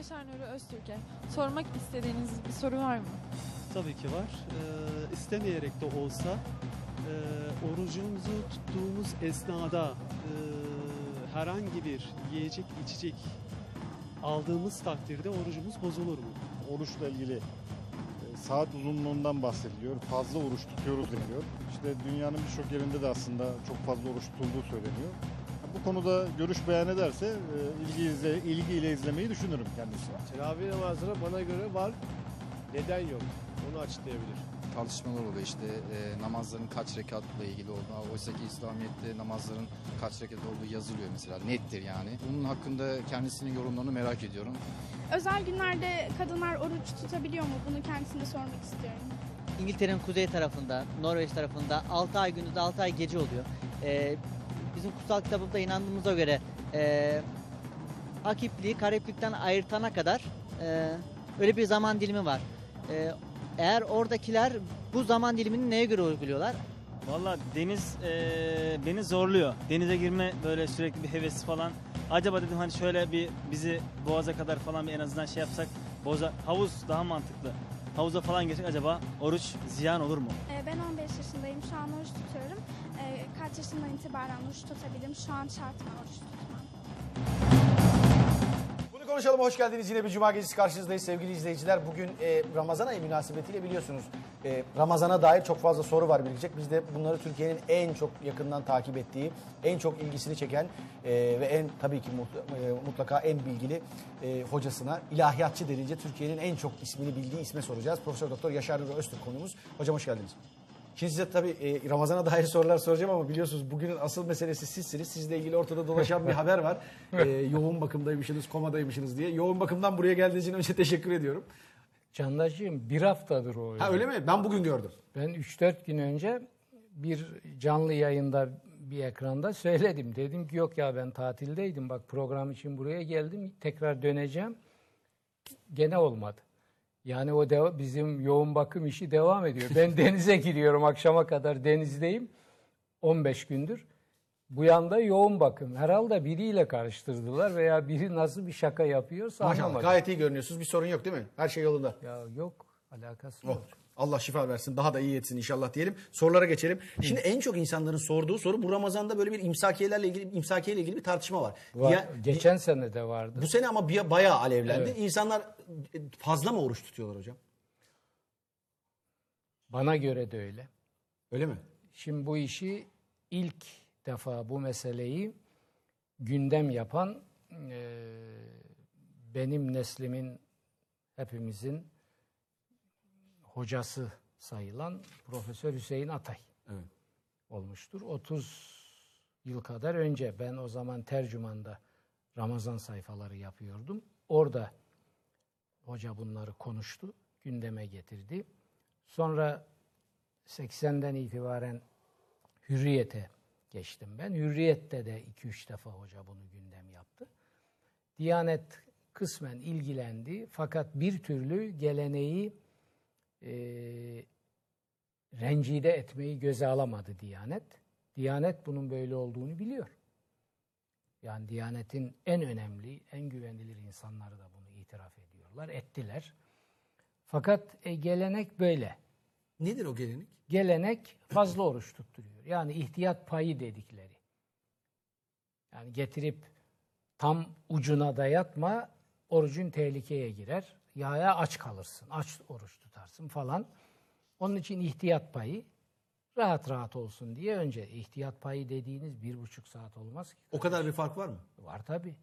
Yaşar Nuri Öztürk'e sormak istediğiniz bir soru var mı? Tabii ki var. Ee, istemeyerek de olsa e, orucumuzu tuttuğumuz esnada e, herhangi bir yiyecek içecek aldığımız takdirde orucumuz bozulur mu? oruçla ilgili e, saat uzunluğundan bahsediliyor. Fazla oruç tutuyoruz deniyor. İşte dünyanın birçok yerinde de aslında çok fazla oruç tutulduğu söyleniyor. Bu konuda görüş beyan ederse e, ilgi izle, ilgiyle izlemeyi düşünürüm kendisi. Teravih namazları bana göre var. Neden yok? Onu açıklayabilir. tartışmalar oluyor işte e, namazların kaç rekatla ilgili olduğu. Oysa ki İslamiyet'te namazların kaç rekat olduğu yazılıyor mesela nettir yani. Bunun hakkında kendisinin yorumlarını merak ediyorum. Özel günlerde kadınlar oruç tutabiliyor mu? Bunu kendisine sormak istiyorum. İngiltere'nin kuzey tarafında, Norveç tarafında 6 ay gündüz 6 ay gece oluyor. Ee, bizim kutsal kitabımızda inandığımıza göre e, akipliği kareplikten ayırtana kadar e, öyle bir zaman dilimi var. E, eğer oradakiler bu zaman dilimini neye göre uyguluyorlar? Valla deniz eee, beni zorluyor. Denize girme böyle sürekli bir hevesi falan. Acaba dedim hani şöyle bir bizi boğaza kadar falan bir en azından şey yapsak. Boğaza, havuz daha mantıklı. Havuza falan girsek acaba oruç ziyan olur mu? Ee, ben 15 yaşındayım. Şu an oruç tutuyorum. Kaç yaşından itibaren oruç tutabilirim? Şu an şart mı oruç tutmam? Bunu konuşalım. Hoş geldiniz. Yine bir cuma gecesi karşınızdayız sevgili izleyiciler. Bugün e, Ramazan ayı münasebetiyle biliyorsunuz e, Ramazan'a dair çok fazla soru var bilecek. Biz de bunları Türkiye'nin en çok yakından takip ettiği, en çok ilgisini çeken e, ve en tabii ki e, mutlaka en bilgili e, hocasına, ilahiyatçı denilince Türkiye'nin en çok ismini bildiği isme soracağız. Profesör Doktor Yaşar Nuri Öztürk konuğumuz. Hocam hoş geldiniz. Şimdi size tabii e, Ramazan'a dair sorular soracağım ama biliyorsunuz bugünün asıl meselesi sizsiniz. Sizle ilgili ortada dolaşan bir haber var. E, yoğun bakımdaymışsınız, komadaymışsınız diye. Yoğun bakımdan buraya geldiğiniz için önce teşekkür ediyorum. Candaşığım bir haftadır o. Ha öyle mi? Ben bugün gördüm. Ben 3-4 gün önce bir canlı yayında bir ekranda söyledim. Dedim ki yok ya ben tatildeydim. Bak program için buraya geldim. Tekrar döneceğim. Gene olmadı. Yani o deva- bizim yoğun bakım işi devam ediyor. Ben denize giriyorum akşama kadar denizdeyim. 15 gündür. Bu yanda yoğun bakım. Herhalde biriyle karıştırdılar veya biri nasıl bir şaka yapıyorsa Maşallah anlamadım. gayet iyi görünüyorsunuz. Bir sorun yok değil mi? Her şey yolunda. Ya yok alakası Oh, yok. Allah şifa versin. Daha da iyi etsin inşallah diyelim. Sorulara geçelim. Şimdi en çok insanların sorduğu soru bu Ramazan'da böyle bir imsakiyelerle ilgili imsakiyeyle ilgili bir tartışma var. Var- Ya- Geçen sene de vardı. bu sene ama bir, bayağı alevlendi. Evet. İnsanlar fazla mı oruç tutuyorlar hocam? Bana göre de öyle. Öyle mi? Şimdi bu işi ilk defa bu meseleyi gündem yapan e, benim neslimin hepimizin hocası sayılan Profesör Hüseyin Atay Evet. olmuştur. 30 yıl kadar önce ben o zaman tercümanda Ramazan sayfaları yapıyordum. Orada hoca bunları konuştu, gündeme getirdi. Sonra 80'den itibaren Hürriyet'e geçtim ben. Hürriyet'te de 2-3 defa hoca bunu gündem yaptı. Diyanet kısmen ilgilendi fakat bir türlü geleneği e, rencide etmeyi göze alamadı Diyanet. Diyanet bunun böyle olduğunu biliyor. Yani Diyanet'in en önemli, en güvenilir insanları da bunu itiraf ediyorlar, ettiler. Fakat e, gelenek böyle. Nedir o gelenek? Gelenek fazla oruç tutturuyor. Yani ihtiyat payı dedikleri. Yani getirip tam ucuna dayatma, orucun tehlikeye girer. Yaya aç kalırsın, aç oruç tutarsın falan. Onun için ihtiyat payı rahat rahat olsun diye önce ihtiyat payı dediğiniz bir buçuk saat olmaz ki. O kadar bir fark var mı? Var tabi.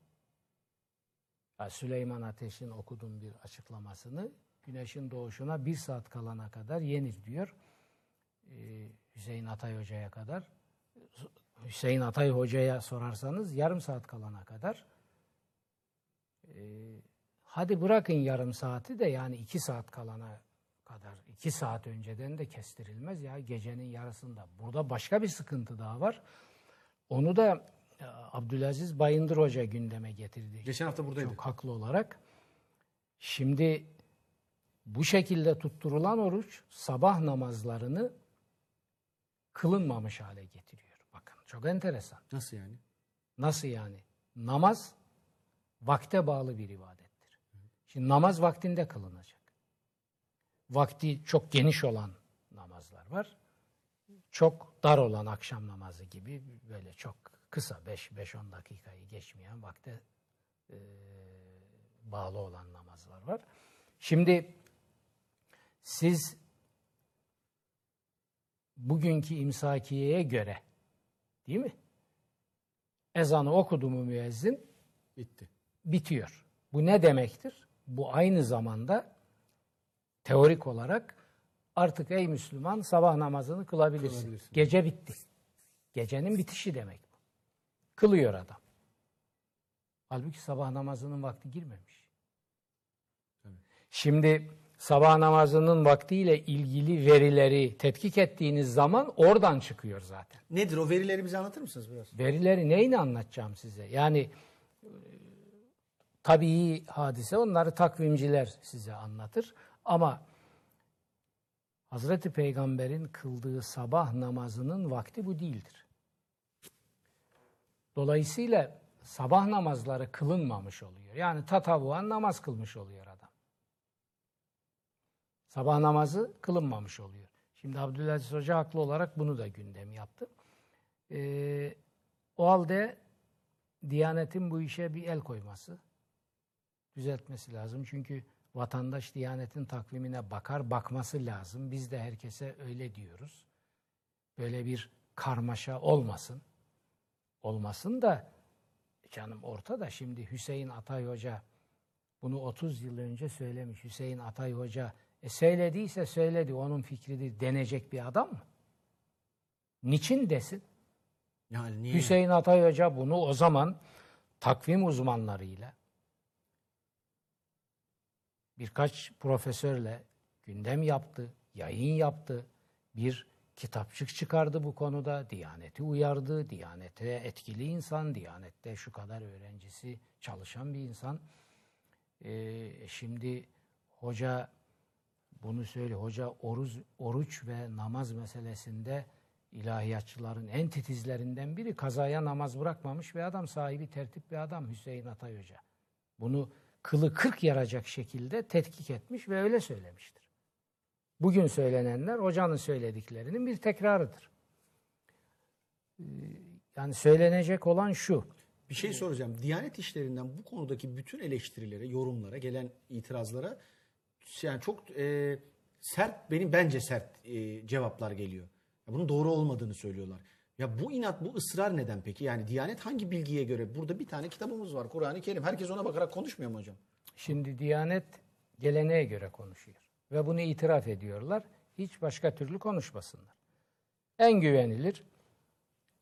Süleyman Ateş'in okudum bir açıklamasını. Güneşin doğuşuna bir saat kalana kadar yenir diyor. Ee, Hüseyin Atay Hoca'ya kadar. Hüseyin Atay Hoca'ya sorarsanız yarım saat kalana kadar. Ee, hadi bırakın yarım saati de yani iki saat kalana kadar. iki saat önceden de kestirilmez ya gecenin yarısında. Burada başka bir sıkıntı daha var. Onu da e, Abdülaziz Bayındır Hoca gündeme getirdi. Geçen hafta buradaydı. Çok haklı olarak. Şimdi bu şekilde tutturulan oruç sabah namazlarını kılınmamış hale getiriyor. Bakın çok enteresan. Nasıl yani? Nasıl yani? Namaz vakte bağlı bir ibadettir. Şimdi namaz vaktinde kılınacak. Vakti çok geniş olan namazlar var. Çok dar olan akşam namazı gibi böyle çok kısa 5-10 dakikayı geçmeyen vakte e, bağlı olan namazlar var. Şimdi siz bugünkü imsakiyeye göre değil mi? Ezanı okudu mu müezzin Bitti. bitiyor. Bu ne demektir? Bu aynı zamanda teorik olarak artık ey Müslüman sabah namazını kılabilirsin. Kılabilirsin. Gece bitti. Gecenin bitişi demek bu. Kılıyor adam. Halbuki sabah namazının vakti girmemiş. Şimdi sabah namazının vaktiyle ilgili verileri tetkik ettiğiniz zaman oradan çıkıyor zaten. Nedir o verileri bize anlatır mısınız biraz? Verileri neyini anlatacağım size? Yani tabii hadise onları takvimciler size anlatır. Ama Hazreti Peygamber'in kıldığı sabah namazının vakti bu değildir. Dolayısıyla sabah namazları kılınmamış oluyor. Yani tatavuan namaz kılmış oluyor adam. Sabah namazı kılınmamış oluyor. Şimdi Abdülaziz Hoca haklı olarak bunu da gündem yaptı. Ee, o halde Diyanet'in bu işe bir el koyması, düzeltmesi lazım. Çünkü vatandaş Diyanet'in takvimine bakar, bakması lazım. Biz de herkese öyle diyoruz. Böyle bir karmaşa olmasın. Olmasın da canım ortada şimdi Hüseyin Atay Hoca bunu 30 yıl önce söylemiş. Hüseyin Atay Hoca e söylediyse söyledi onun fikridir denecek bir adam mı? Niçin desin? Yani niye? Hüseyin Atay Hoca bunu o zaman takvim uzmanlarıyla birkaç profesörle gündem yaptı, yayın yaptı, bir kitapçık çıkardı bu konuda, Diyaneti uyardı, Diyanete etkili insan, Diyanette şu kadar öğrencisi çalışan bir insan. Ee, şimdi hoca bunu söyle, hoca oruç, oruç ve namaz meselesinde ilahiyatçıların en titizlerinden biri kazaya namaz bırakmamış ve adam sahibi tertip bir adam Hüseyin Atay Hoca. Bunu kılı kırk yaracak şekilde tetkik etmiş ve öyle söylemiştir. Bugün söylenenler hocanın söylediklerinin bir tekrarıdır. Ee, Yani söylenecek olan şu. Bir şey soracağım. Diyanet işlerinden bu konudaki bütün eleştirilere, yorumlara, gelen itirazlara yani çok e, sert, benim bence sert e, cevaplar geliyor. Bunun doğru olmadığını söylüyorlar. Ya bu inat, bu ısrar neden peki? Yani Diyanet hangi bilgiye göre? Burada bir tane kitabımız var, Kur'an-ı Kerim. Herkes ona bakarak konuşmuyor mu hocam? Şimdi Diyanet geleneğe göre konuşuyor. Ve bunu itiraf ediyorlar. Hiç başka türlü konuşmasınlar. En güvenilir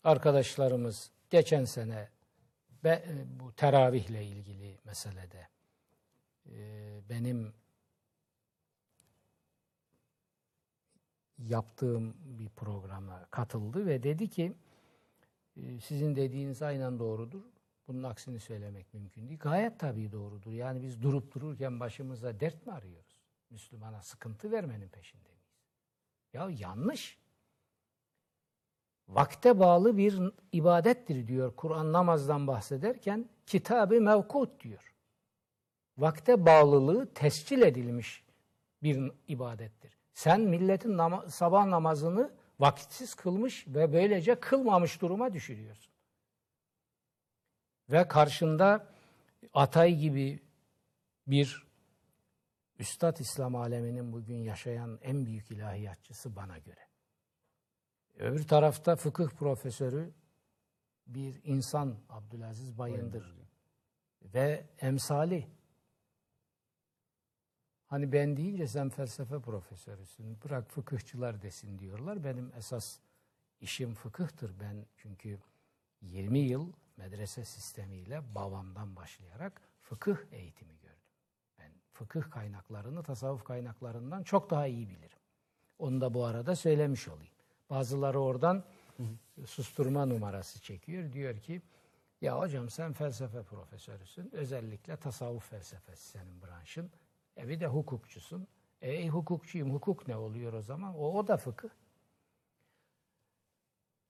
arkadaşlarımız geçen sene bu teravihle ilgili meselede e, benim yaptığım bir programa katıldı ve dedi ki e, sizin dediğiniz aynen doğrudur. Bunun aksini söylemek mümkün değil. Gayet tabii doğrudur. Yani biz durup dururken başımıza dert mi arıyoruz? Müslümana sıkıntı vermenin peşinde miyiz? Ya yanlış. Vakte bağlı bir ibadettir diyor Kur'an namazdan bahsederken kitabı mevkut diyor. Vakte bağlılığı tescil edilmiş bir ibadettir. Sen milletin nama- sabah namazını vakitsiz kılmış ve böylece kılmamış duruma düşürüyorsun. Ve karşında Atay gibi bir Üstad İslam aleminin bugün yaşayan en büyük ilahiyatçısı bana göre. Öbür tarafta fıkıh profesörü bir insan Abdülaziz Bayındır ve emsali. Hani ben deyince sen felsefe profesörüsün, bırak fıkıhçılar desin diyorlar. Benim esas işim fıkıhtır. Ben çünkü 20 yıl medrese sistemiyle babamdan başlayarak fıkıh eğitimi gördüm. Ben fıkıh kaynaklarını tasavvuf kaynaklarından çok daha iyi bilirim. Onu da bu arada söylemiş olayım. Bazıları oradan susturma numarası çekiyor. Diyor ki ya hocam sen felsefe profesörüsün. Özellikle tasavvuf felsefesi senin branşın. E bir de hukukçusun. E hukukçuyum. Hukuk ne oluyor o zaman? O, o da fıkıh.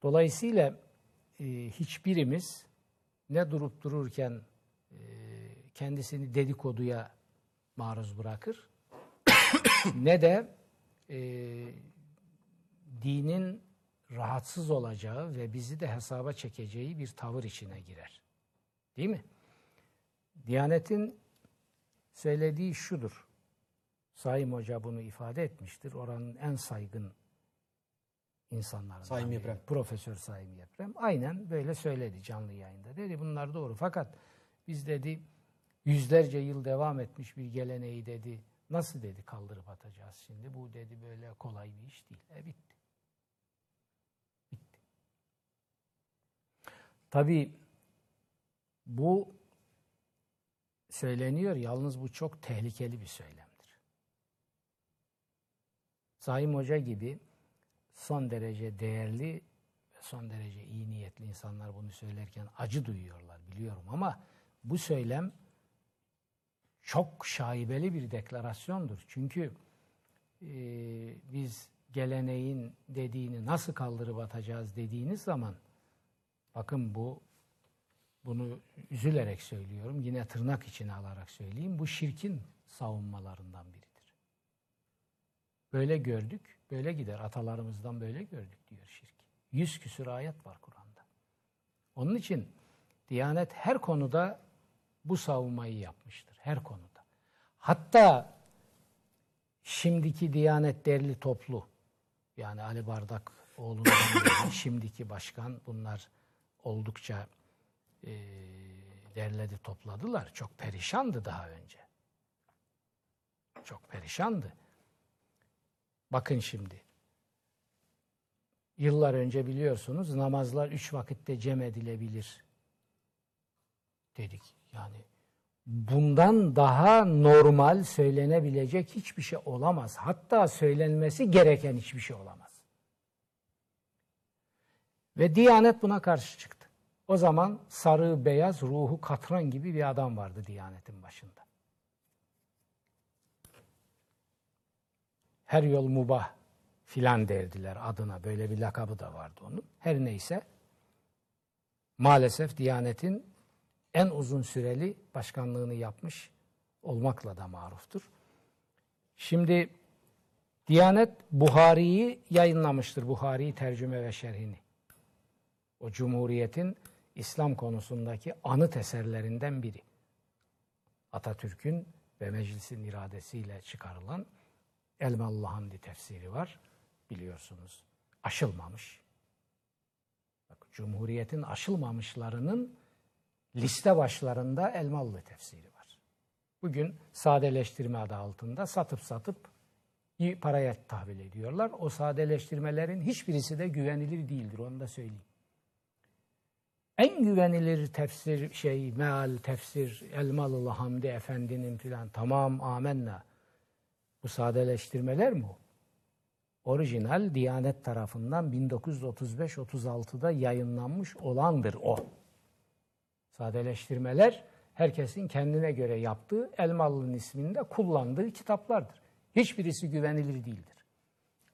Dolayısıyla e, hiçbirimiz ne durup dururken e, kendisini dedikoduya maruz bırakır ne de e, dinin rahatsız olacağı ve bizi de hesaba çekeceği bir tavır içine girer. Değil mi? Diyanet'in söylediği şudur. Saim Hoca bunu ifade etmiştir. Oranın en saygın insanlarından Saim. Yeprem. Profesör Saim Yeprem. Aynen böyle söyledi canlı yayında. Dedi bunlar doğru. Fakat biz dedi yüzlerce yıl devam etmiş bir geleneği dedi. Nasıl dedi kaldırıp atacağız şimdi? Bu dedi böyle kolay bir iş değil. E bitti. Bitti. Tabii bu söyleniyor. Yalnız bu çok tehlikeli bir söylemdir. Saim Hoca gibi son derece değerli ve son derece iyi niyetli insanlar bunu söylerken acı duyuyorlar biliyorum ama bu söylem çok şaibeli bir deklarasyondur. Çünkü e, biz geleneğin dediğini nasıl kaldırıp atacağız dediğiniz zaman bakın bu bunu üzülerek söylüyorum. Yine tırnak içine alarak söyleyeyim. Bu şirkin savunmalarından biridir. Böyle gördük, böyle gider. Atalarımızdan böyle gördük diyor şirk. Yüz küsur ayet var Kur'an'da. Onun için Diyanet her konuda bu savunmayı yapmıştır. Her konuda. Hatta şimdiki Diyanet derli toplu yani Ali Bardak oğlundan şimdiki başkan bunlar oldukça e, derledi topladılar. Çok perişandı daha önce. Çok perişandı. Bakın şimdi. Yıllar önce biliyorsunuz namazlar üç vakitte cem edilebilir dedik. Yani bundan daha normal söylenebilecek hiçbir şey olamaz. Hatta söylenmesi gereken hiçbir şey olamaz. Ve Diyanet buna karşı çıktı. O zaman sarı, beyaz, ruhu katran gibi bir adam vardı Diyanet'in başında. Her yol mubah filan derdiler adına. Böyle bir lakabı da vardı onun. Her neyse maalesef Diyanet'in en uzun süreli başkanlığını yapmış olmakla da maruftur. Şimdi Diyanet Buhari'yi yayınlamıştır. Buhari'yi tercüme ve şerhini. O Cumhuriyet'in İslam konusundaki anıt eserlerinden biri. Atatürk'ün ve meclisin iradesiyle çıkarılan Elmalı Hamdi tefsiri var. Biliyorsunuz. Aşılmamış. Bak, Cumhuriyet'in aşılmamışlarının liste başlarında Elmalı tefsiri var. Bugün sadeleştirme adı altında satıp satıp paraya tahvil ediyorlar. O sadeleştirmelerin hiçbirisi de güvenilir değildir. Onu da söyleyeyim. En güvenilir tefsir şey, meal, tefsir, Elmalılı Hamdi Efendi'nin filan tamam amenna. Bu sadeleştirmeler mi o? Orijinal Diyanet tarafından 1935-36'da yayınlanmış olandır o. Sadeleştirmeler herkesin kendine göre yaptığı Elmalı'nın isminde kullandığı kitaplardır. Hiçbirisi güvenilir değildir.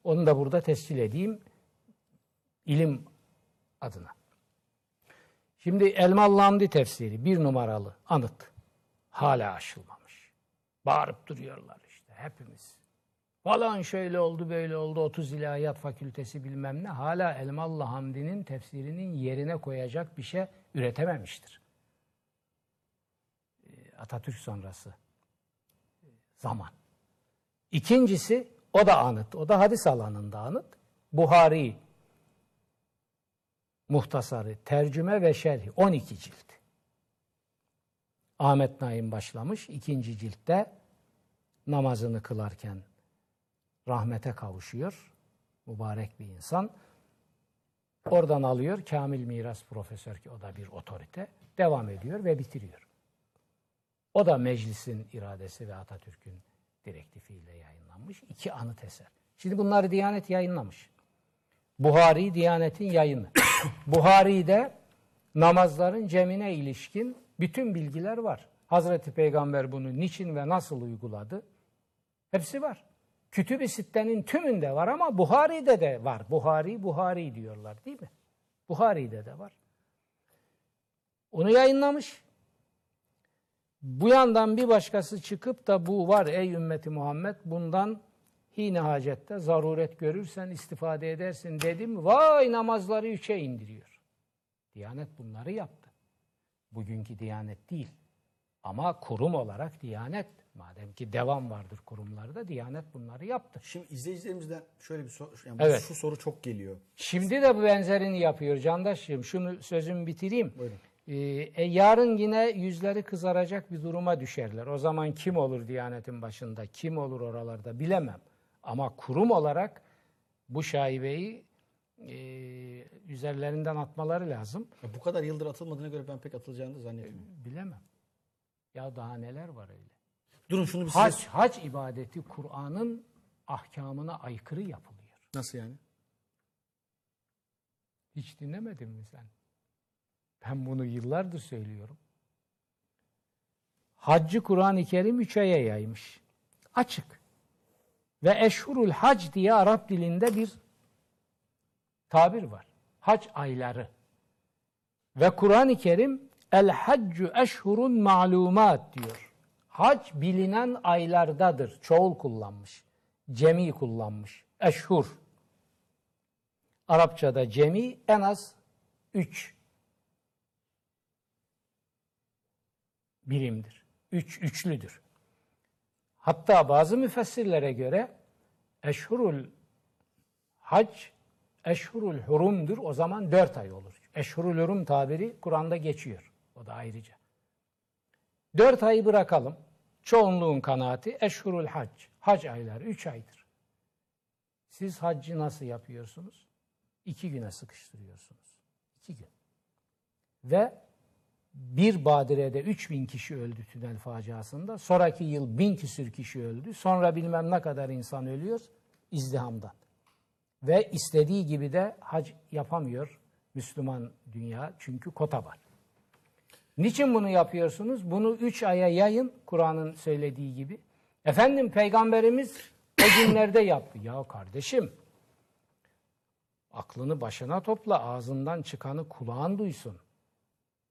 Onu da burada tescil edeyim ilim adına. Şimdi Elmalı tefsiri bir numaralı anıt. Hala aşılmamış. Bağırıp duruyorlar işte hepimiz. Falan şöyle oldu böyle oldu 30 ilahiyat fakültesi bilmem ne. Hala Elmalı Hamdi'nin tefsirinin yerine koyacak bir şey üretememiştir. Atatürk sonrası zaman. İkincisi o da anıt. O da hadis alanında anıt. Buhari muhtasarı, tercüme ve şerhi 12 cilt. Ahmet Naim başlamış. ikinci ciltte namazını kılarken rahmete kavuşuyor. Mübarek bir insan. Oradan alıyor Kamil Miras Profesör ki o da bir otorite. Devam ediyor ve bitiriyor. O da meclisin iradesi ve Atatürk'ün direktifiyle yayınlanmış. iki anıt eser. Şimdi bunları Diyanet yayınlamış. Buhari Diyanet'in yayını. Buhari'de namazların cemine ilişkin bütün bilgiler var. Hazreti Peygamber bunu niçin ve nasıl uyguladı? Hepsi var. Kütüb-i Sitte'nin tümünde var ama Buhari'de de var. Buhari, Buhari diyorlar değil mi? Buhari'de de var. Onu yayınlamış. Bu yandan bir başkası çıkıp da bu var ey ümmeti Muhammed bundan hine hacette zaruret görürsen istifade edersin dedim. Vay namazları üçe indiriyor. Diyanet bunları yaptı. Bugünkü Diyanet değil. Ama kurum olarak Diyanet. Madem ki devam vardır kurumlarda Diyanet bunları yaptı. Şimdi izleyicilerimizden şöyle bir soru, yani Evet. şu soru çok geliyor. Şimdi de bu benzerini yapıyor Candaş'cığım. Şunu sözümü bitireyim. Buyurun. Ee, e, yarın yine yüzleri kızaracak bir duruma düşerler. O zaman kim olur Diyanet'in başında, kim olur oralarda bilemem. Ama kurum olarak bu şaibeyi e, üzerlerinden atmaları lazım. Ya bu kadar yıldır atılmadığına göre ben pek atılacağını zannetmiyorum. Bilemem. Ya daha neler var öyle. Durun şunu bir size... Hac, hac ibadeti Kur'an'ın ahkamına aykırı yapılıyor. Nasıl yani? Hiç dinlemedin mi sen? Ben bunu yıllardır söylüyorum. Haccı Kur'an-ı Kerim üç aya yaymış. Açık. Ve eşhurul hac diye Arap dilinde bir tabir var. Hac ayları. Ve Kur'an-ı Kerim el haccu eşhurun ma'lumat diyor. Hac bilinen aylardadır. Çoğul kullanmış. Cemi kullanmış. Eşhur. Arapçada cemi en az üç birimdir. Üç, üçlüdür. Hatta bazı müfessirlere göre eşhurul hac eşhurul hurumdur. O zaman dört ay olur. Eşhurul hurum tabiri Kur'an'da geçiyor. O da ayrıca. Dört ayı bırakalım. Çoğunluğun kanaati eşhurul hac. Hac ayları üç aydır. Siz haccı nasıl yapıyorsunuz? İki güne sıkıştırıyorsunuz. İki gün. Ve bir badirede 3000 kişi öldü tünel faciasında. Sonraki yıl bin küsür kişi öldü. Sonra bilmem ne kadar insan ölüyor izdihamdan. Ve istediği gibi de hac yapamıyor Müslüman dünya çünkü kota var. Niçin bunu yapıyorsunuz? Bunu üç aya yayın Kur'an'ın söylediği gibi. Efendim peygamberimiz o günlerde yaptı. Ya kardeşim aklını başına topla ağzından çıkanı kulağın duysun.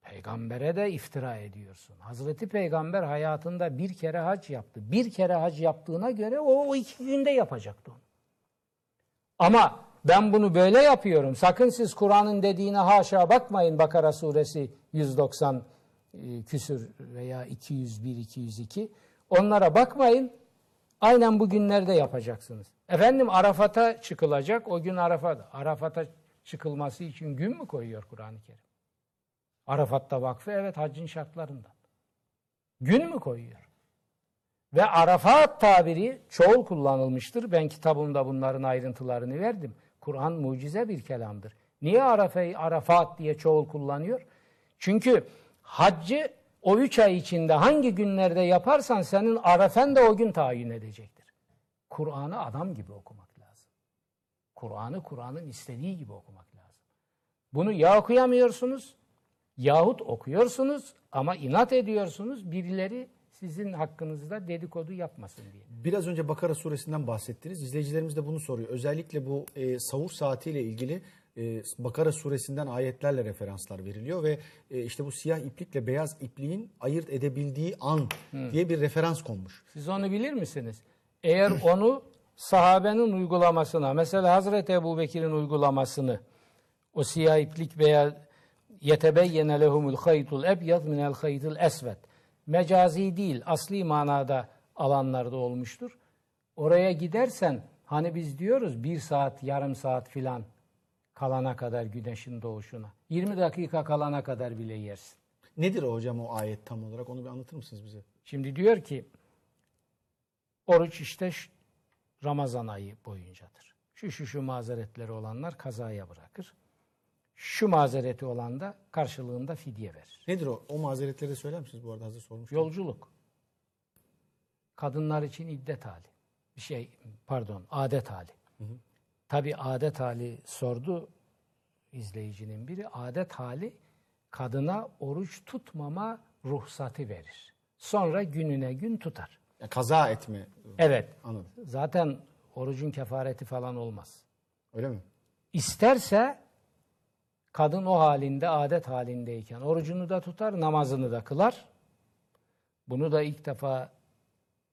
Peygambere de iftira ediyorsun. Hazreti Peygamber hayatında bir kere hac yaptı. Bir kere hac yaptığına göre o, o iki günde yapacaktı onu. Ama ben bunu böyle yapıyorum. Sakın siz Kur'an'ın dediğine haşa bakmayın. Bakara suresi 190 e, küsür veya 201, 202. Onlara bakmayın. Aynen bu günlerde yapacaksınız. Efendim Arafat'a çıkılacak. O gün Arafat. Arafat'a çıkılması için gün mü koyuyor Kur'an-ı Kerim? Arafat'ta vakfı evet haccın şartlarından. Gün mü koyuyor? Ve Arafat tabiri çoğul kullanılmıştır. Ben kitabımda bunların ayrıntılarını verdim. Kur'an mucize bir kelamdır. Niye Arafa'yı Arafat diye çoğul kullanıyor? Çünkü haccı o üç ay içinde hangi günlerde yaparsan senin Arafen de o gün tayin edecektir. Kur'an'ı adam gibi okumak lazım. Kur'an'ı Kur'an'ın istediği gibi okumak lazım. Bunu ya okuyamıyorsunuz yahut okuyorsunuz ama inat ediyorsunuz birileri sizin hakkınızda dedikodu yapmasın diye. Biraz önce Bakara suresinden bahsettiniz. İzleyicilerimiz de bunu soruyor. Özellikle bu e, savur saatiyle ilgili e, Bakara suresinden ayetlerle referanslar veriliyor ve e, işte bu siyah iplikle beyaz ipliğin ayırt edebildiği an diye bir referans konmuş. Siz onu bilir misiniz? Eğer onu sahabenin uygulamasına, mesela Hazreti Ebu Bekir'in uygulamasını, o siyah iplik veya yetebeyyene lehumul haytul ebyad minel haytul esved. Mecazi değil, asli manada alanlarda olmuştur. Oraya gidersen, hani biz diyoruz bir saat, yarım saat filan kalana kadar güneşin doğuşuna. 20 dakika kalana kadar bile yersin. Nedir hocam o ayet tam olarak? Onu bir anlatır mısınız bize? Şimdi diyor ki oruç işte Ramazan ayı boyuncadır. Şu şu şu mazeretleri olanlar kazaya bırakır. Şu mazereti olan da karşılığında fidye verir. Nedir o? O mazeretleri söyler misiniz bu arada hazır sormuştum. Yolculuk. Kadınlar için iddet hali. Bir şey pardon adet hali. Tabi adet hali sordu izleyicinin biri. Adet hali kadına oruç tutmama ruhsatı verir. Sonra gününe gün tutar. Ya kaza etme. Evet. Anladım. Zaten orucun kefareti falan olmaz. Öyle mi? İsterse kadın o halinde adet halindeyken orucunu da tutar, namazını da kılar. Bunu da ilk defa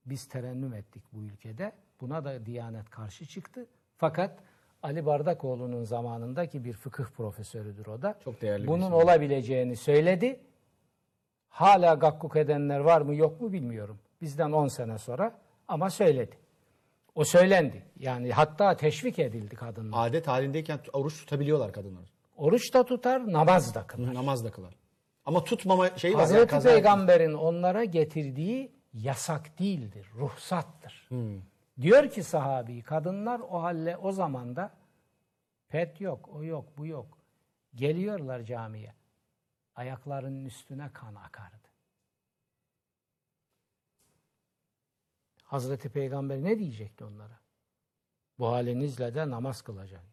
biz terennüm ettik bu ülkede. Buna da Diyanet karşı çıktı. Fakat Ali Bardakoğlu'nun zamanındaki bir fıkıh profesörüdür o da. Çok değerli bir Bunun isim. olabileceğini söyledi. Hala gakkuk edenler var mı yok mu bilmiyorum. Bizden 10 sene sonra ama söyledi. O söylendi. Yani hatta teşvik edildi kadınlar. Adet halindeyken oruç tutabiliyorlar kadınlar. Oruç da tutar, namaz da kılar. Namaz da kılar. Ama tutmama şeyi var. Hazreti yani Peygamber'in onlara getirdiği yasak değildir, ruhsattır. Diyor ki sahabi, kadınlar o halle o zamanda pet yok, o yok, bu yok. Geliyorlar camiye. Ayaklarının üstüne kan akardı. Hazreti Peygamber ne diyecekti onlara? Bu halinizle de namaz kılacak.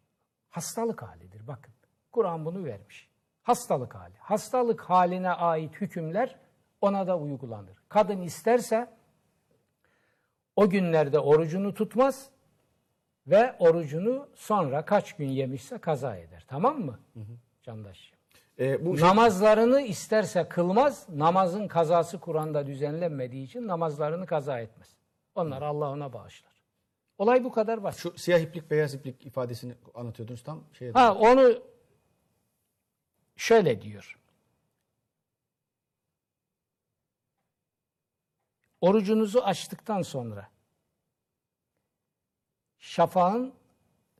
Hastalık halidir bakın. Kur'an bunu vermiş. Hastalık hali. Hastalık haline ait hükümler ona da uygulanır. Kadın isterse o günlerde orucunu tutmaz ve orucunu sonra kaç gün yemişse kaza eder. Tamam mı? Candaş. Ee, bu şey- Namazlarını isterse kılmaz, namazın kazası Kur'an'da düzenlenmediği için namazlarını kaza etmez. Onlar Allah ona bağışlar. Olay bu kadar basit. şu siyah iplik beyaz iplik ifadesini anlatıyordunuz tam şey. Ha onu şöyle diyor. Orucunuzu açtıktan sonra şafağın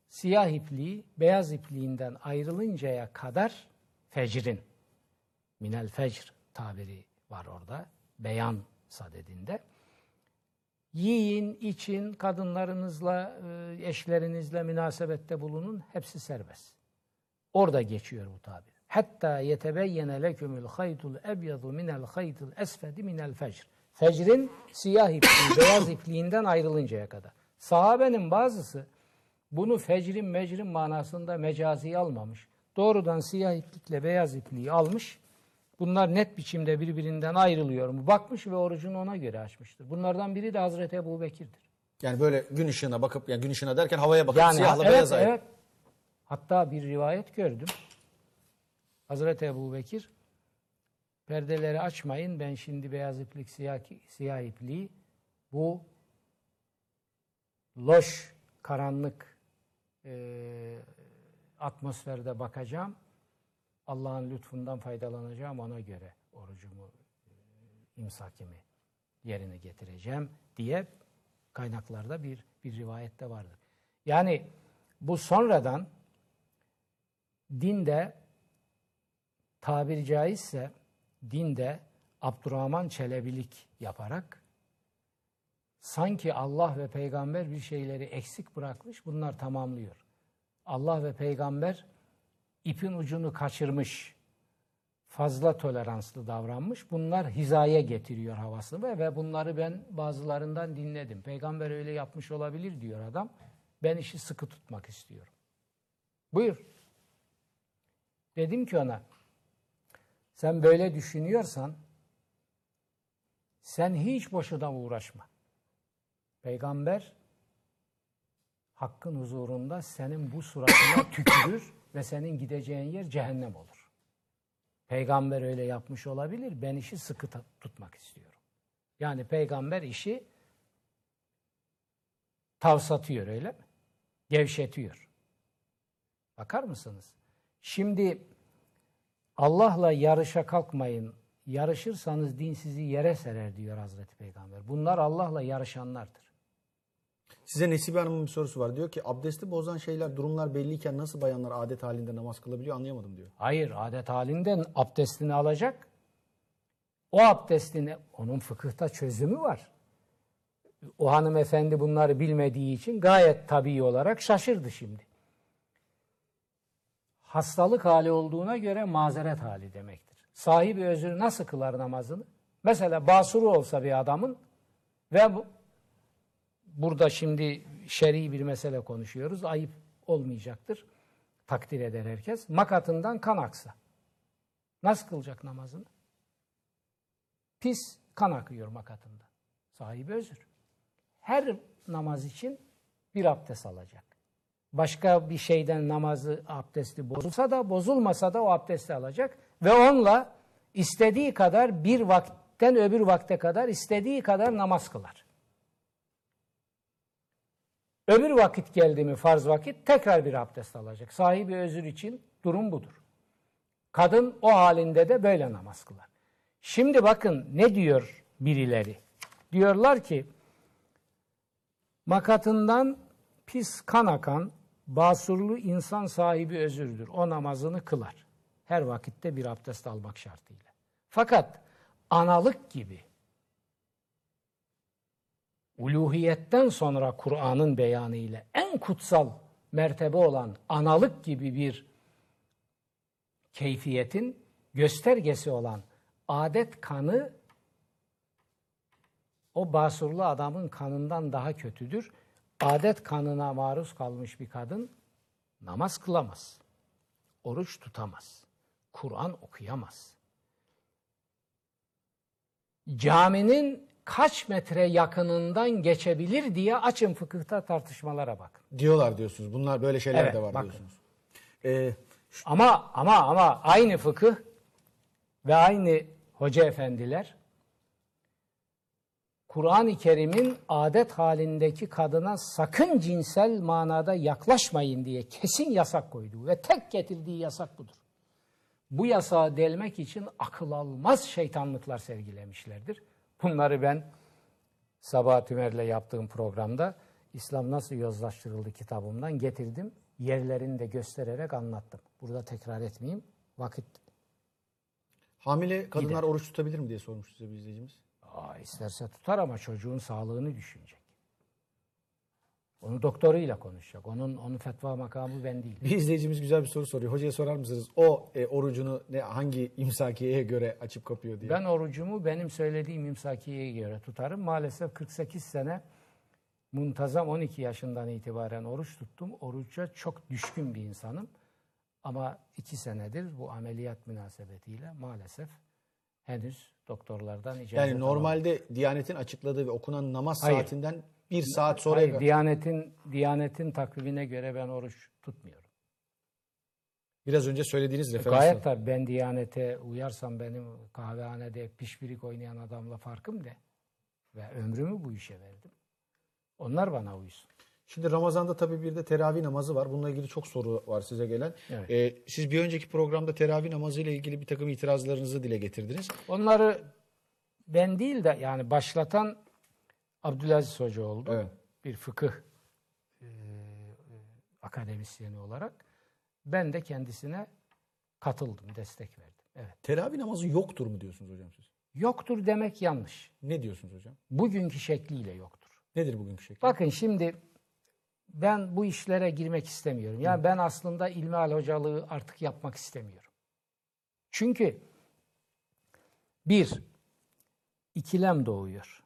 siyah ipliği beyaz ipliğinden ayrılıncaya kadar fecrin minel fecr tabiri var orada. Beyan sadedinde. Yiyin, için, kadınlarınızla, e, eşlerinizle münasebette bulunun. Hepsi serbest. Orada geçiyor bu tabir. Hatta yetebeyyene lekümül haytul ebyadu minel haytul esfedi minel fecr. Fecrin siyah ipliği, beyaz ipliğinden ayrılıncaya kadar. Sahabenin bazısı bunu fecrin mecrin manasında mecazi almamış. Doğrudan siyah iplikle beyaz ipliği almış. Bunlar net biçimde birbirinden ayrılıyor mu? Bakmış ve orucunu ona göre açmıştır. Bunlardan biri de Hazreti Ebu Bekir'dir. Yani böyle gün ışığına bakıp yani gün ışığına derken havaya bakıp Yani siyahla evet, beyaz ayrı. evet. Hatta bir rivayet gördüm. Hazreti Ebu Bekir perdeleri açmayın ben şimdi beyaz iplik siyah, siyah ipliği bu loş karanlık e, atmosferde bakacağım. Allah'ın lütfundan faydalanacağım ona göre orucumu e, imsakimi yerine getireceğim diye kaynaklarda bir bir rivayette vardır. Yani bu sonradan dinde tabiri caizse dinde Abdurrahman Çelebilik yaparak sanki Allah ve peygamber bir şeyleri eksik bırakmış bunlar tamamlıyor. Allah ve peygamber ipin ucunu kaçırmış, fazla toleranslı davranmış. Bunlar hizaya getiriyor havasını ve bunları ben bazılarından dinledim. Peygamber öyle yapmış olabilir diyor adam. Ben işi sıkı tutmak istiyorum. Buyur. Dedim ki ona, sen böyle düşünüyorsan sen hiç boşuna uğraşma. Peygamber hakkın huzurunda senin bu suratına tükürür ve senin gideceğin yer cehennem olur. Peygamber öyle yapmış olabilir. Ben işi sıkı tutmak istiyorum. Yani peygamber işi tavsatıyor öyle mi? Gevşetiyor. Bakar mısınız? Şimdi Allah'la yarışa kalkmayın. Yarışırsanız din sizi yere serer diyor Hazreti Peygamber. Bunlar Allah'la yarışanlardır. Size Nesibe Hanım'ın bir sorusu var. Diyor ki abdesti bozan şeyler, durumlar belliyken nasıl bayanlar adet halinde namaz kılabiliyor anlayamadım diyor. Hayır adet halinden abdestini alacak. O abdestini, onun fıkıhta çözümü var. O hanımefendi bunları bilmediği için gayet tabii olarak şaşırdı şimdi. Hastalık hali olduğuna göre mazeret hali demektir. Sahibi özür nasıl kılar namazını? Mesela basuru olsa bir adamın ve bu, burada şimdi şer'i bir mesele konuşuyoruz. Ayıp olmayacaktır. Takdir eder herkes. Makatından kan aksa. Nasıl kılacak namazını? Pis kan akıyor makatından. Sahibi özür. Her namaz için bir abdest alacak. Başka bir şeyden namazı, abdesti bozulsa da bozulmasa da o abdesti alacak. Ve onunla istediği kadar bir vak vakitten öbür vakte kadar istediği kadar namaz kılar. Öbür vakit geldi mi farz vakit tekrar bir abdest alacak. Sahibi özür için durum budur. Kadın o halinde de böyle namaz kılar. Şimdi bakın ne diyor birileri? Diyorlar ki makatından pis kan akan basurlu insan sahibi özürdür. O namazını kılar. Her vakitte bir abdest almak şartıyla. Fakat analık gibi uluhiyetten sonra Kur'an'ın beyanı ile en kutsal mertebe olan analık gibi bir keyfiyetin göstergesi olan adet kanı o basurlu adamın kanından daha kötüdür. Adet kanına maruz kalmış bir kadın namaz kılamaz. Oruç tutamaz. Kur'an okuyamaz. Caminin kaç metre yakınından geçebilir diye açın fıkıhta tartışmalara bakın. Diyorlar diyorsunuz. Bunlar böyle şeyler Evet, de var bakın. diyorsunuz. Ee, Ama ama ama aynı fıkıh ve aynı hoca efendiler Kur'an-ı Kerim'in adet halindeki kadına sakın cinsel manada yaklaşmayın diye kesin yasak koyduğu ve tek getirdiği yasak budur. Bu yasağı delmek için akıl almaz şeytanlıklar sergilemişlerdir. Bunları ben Sabah Tümer'le yaptığım programda İslam Nasıl Yozlaştırıldı kitabımdan getirdim. Yerlerini de göstererek anlattım. Burada tekrar etmeyeyim. Vakit hamile kadınlar Gider. oruç tutabilir mi diye sormuş size bir izleyicimiz. Aa, isterse tutar ama çocuğun sağlığını düşünecek. Onu doktoruyla konuşacak. Onun onun fetva makamı ben değil. Bir izleyicimiz güzel bir soru soruyor. Hocaya sorar mısınız? O e, orucunu ne hangi imsakiyeye göre açıp kapıyor diye. Ben orucumu benim söylediğim imsakiyeye göre tutarım. Maalesef 48 sene muntazam 12 yaşından itibaren oruç tuttum. Oruca çok düşkün bir insanım. Ama iki senedir bu ameliyat münasebetiyle maalesef henüz doktorlardan icazet yani normalde Diyanet'in açıkladığı ve okunan namaz Hayır. saatinden bir saat sonra Hayır, Diyanet'in Diyanet'in takvimine göre ben oruç tutmuyorum. biraz önce söylediğiniz referans. Gayet tabii ben Diyanet'e uyarsam benim kahvehanede pişpirik oynayan adamla farkım ne? Ve ömrümü bu işe verdim. Onlar bana uysun. Şimdi Ramazan'da tabii bir de teravih namazı var. Bununla ilgili çok soru var size gelen. Evet. Ee, siz bir önceki programda teravih namazı ile ilgili bir takım itirazlarınızı dile getirdiniz. Onları ben değil de yani başlatan Abdülaziz Hoca oldu. Evet. Bir fıkıh e, e, akademisyeni olarak. Ben de kendisine katıldım, destek verdim. Evet. Teravih namazı yoktur mu diyorsunuz hocam siz? Yoktur demek yanlış. Ne diyorsunuz hocam? Bugünkü şekliyle yoktur. Nedir bugünkü şekli? Bakın şimdi ben bu işlere girmek istemiyorum. Yani ben aslında ilmihal hocalığı artık yapmak istemiyorum. Çünkü bir, ikilem doğuyor.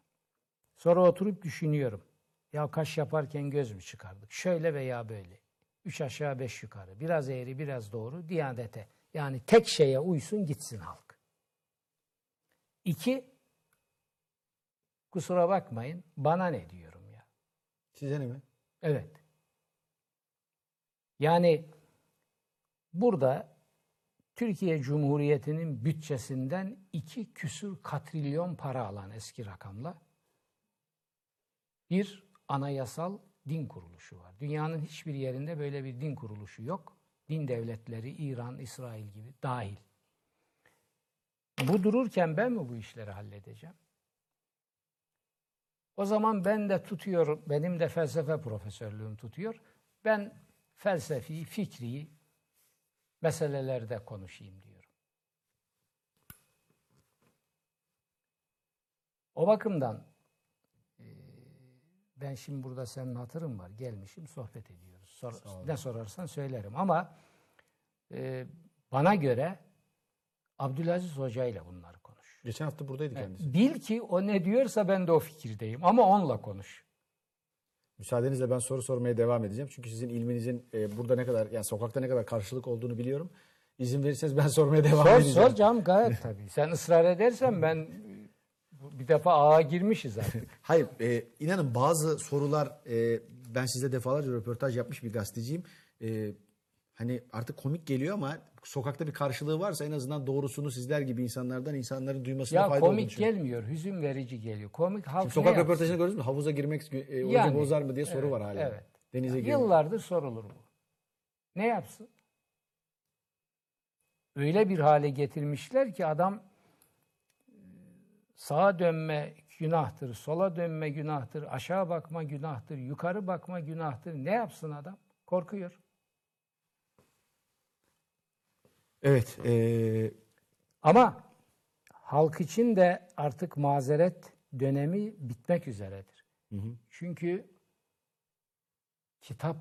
Sonra oturup düşünüyorum. Ya kaş yaparken göz mü çıkardık? Şöyle veya böyle. Üç aşağı beş yukarı. Biraz eğri biraz doğru. Diyanete. Yani tek şeye uysun gitsin halk. İki, kusura bakmayın bana ne diyorum ya. Size ne mi? Evet. Yani burada Türkiye Cumhuriyeti'nin bütçesinden iki küsür katrilyon para alan eski rakamla bir anayasal din kuruluşu var. Dünyanın hiçbir yerinde böyle bir din kuruluşu yok. Din devletleri İran, İsrail gibi dahil. Bu dururken ben mi bu işleri halledeceğim? O zaman ben de tutuyorum, benim de felsefe profesörlüğüm tutuyor. Ben felsefi, fikri meselelerde konuşayım diyorum. O bakımdan e, ben şimdi burada senin hatırın var. Gelmişim, sohbet ediyoruz. Sor- ne sorarsan söylerim. Ama e, bana göre Abdülaziz Hoca ile bunları konuş. Geçen hafta buradaydı kendisi. Bil ki o ne diyorsa ben de o fikirdeyim. Ama onunla konuş. Müsaadenizle ben soru sormaya devam edeceğim. Çünkü sizin ilminizin e, burada ne kadar yani sokakta ne kadar karşılık olduğunu biliyorum. İzin verirseniz ben sormaya devam Sor edeceğim. sor canım gayet tabii. Sen ısrar edersen ben bir defa ağa girmişiz artık. Hayır, e, inanın bazı sorular e, ben size defalarca röportaj yapmış bir gazeteciyim. E, hani artık komik geliyor ama sokakta bir karşılığı varsa en azından doğrusunu sizler gibi insanlardan insanların duymasına Ya fayda olduğunu komik düşünüyorum. gelmiyor, hüzün verici geliyor. Komik halk Şimdi sokak röportajını gördünüz mü? Havuza girmek e, Yani, bozar mı diye soru evet, var hala. Evet. Denize Ya girmek. Yıllardır sorulur bu. Ne yapsın? Öyle bir hale getirmişler ki adam e, sağa dönme günahtır, sola dönme günahtır, aşağı bakma günahtır, yukarı bakma günahtır. Ne yapsın adam? Korkuyor. Evet. e, Ama halk için de artık mazeret dönemi bitmek üzeredir. Çünkü kitap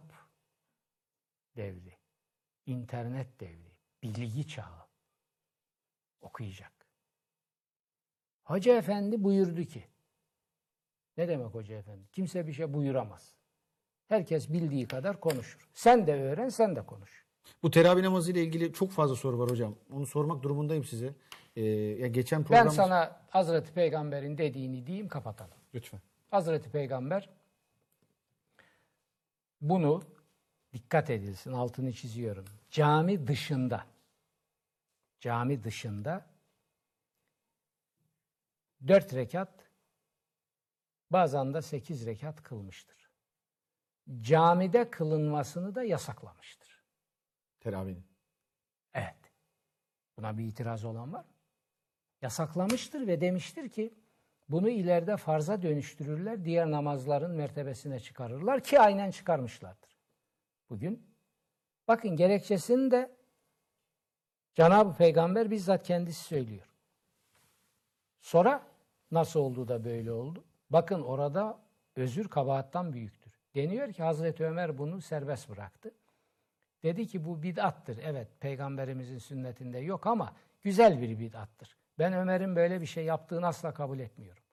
devri, internet devri, bilgi çağı okuyacak. Hoca efendi buyurdu ki, ne demek hoca efendi? Kimse bir şey buyuramaz. Herkes bildiği kadar konuşur. Sen de öğren, sen de konuş. Bu teravih namazı ile ilgili çok fazla soru var hocam. Onu sormak durumundayım size. E, ya geçen Ben program... sana Hazreti Peygamber'in dediğini diyeyim, kapatalım. Lütfen. Hazreti Peygamber bunu dikkat edilsin altını çiziyorum. Cami dışında cami dışında dört rekat bazen de sekiz rekat kılmıştır. Camide kılınmasını da yasaklamıştır. Teravih'in. Evet. Buna bir itiraz olan var mı? Yasaklamıştır ve demiştir ki bunu ileride farza dönüştürürler, diğer namazların mertebesine çıkarırlar ki aynen çıkarmışlardır. Bugün bakın gerekçesini de Cenab-ı Peygamber bizzat kendisi söylüyor. Sonra nasıl oldu da böyle oldu? Bakın orada özür kabahattan büyüktür. Deniyor ki Hazreti Ömer bunu serbest bıraktı. Dedi ki bu bid'attır. Evet peygamberimizin sünnetinde yok ama güzel bir bid'attır. Ben Ömer'in böyle bir şey yaptığını asla kabul etmiyorum.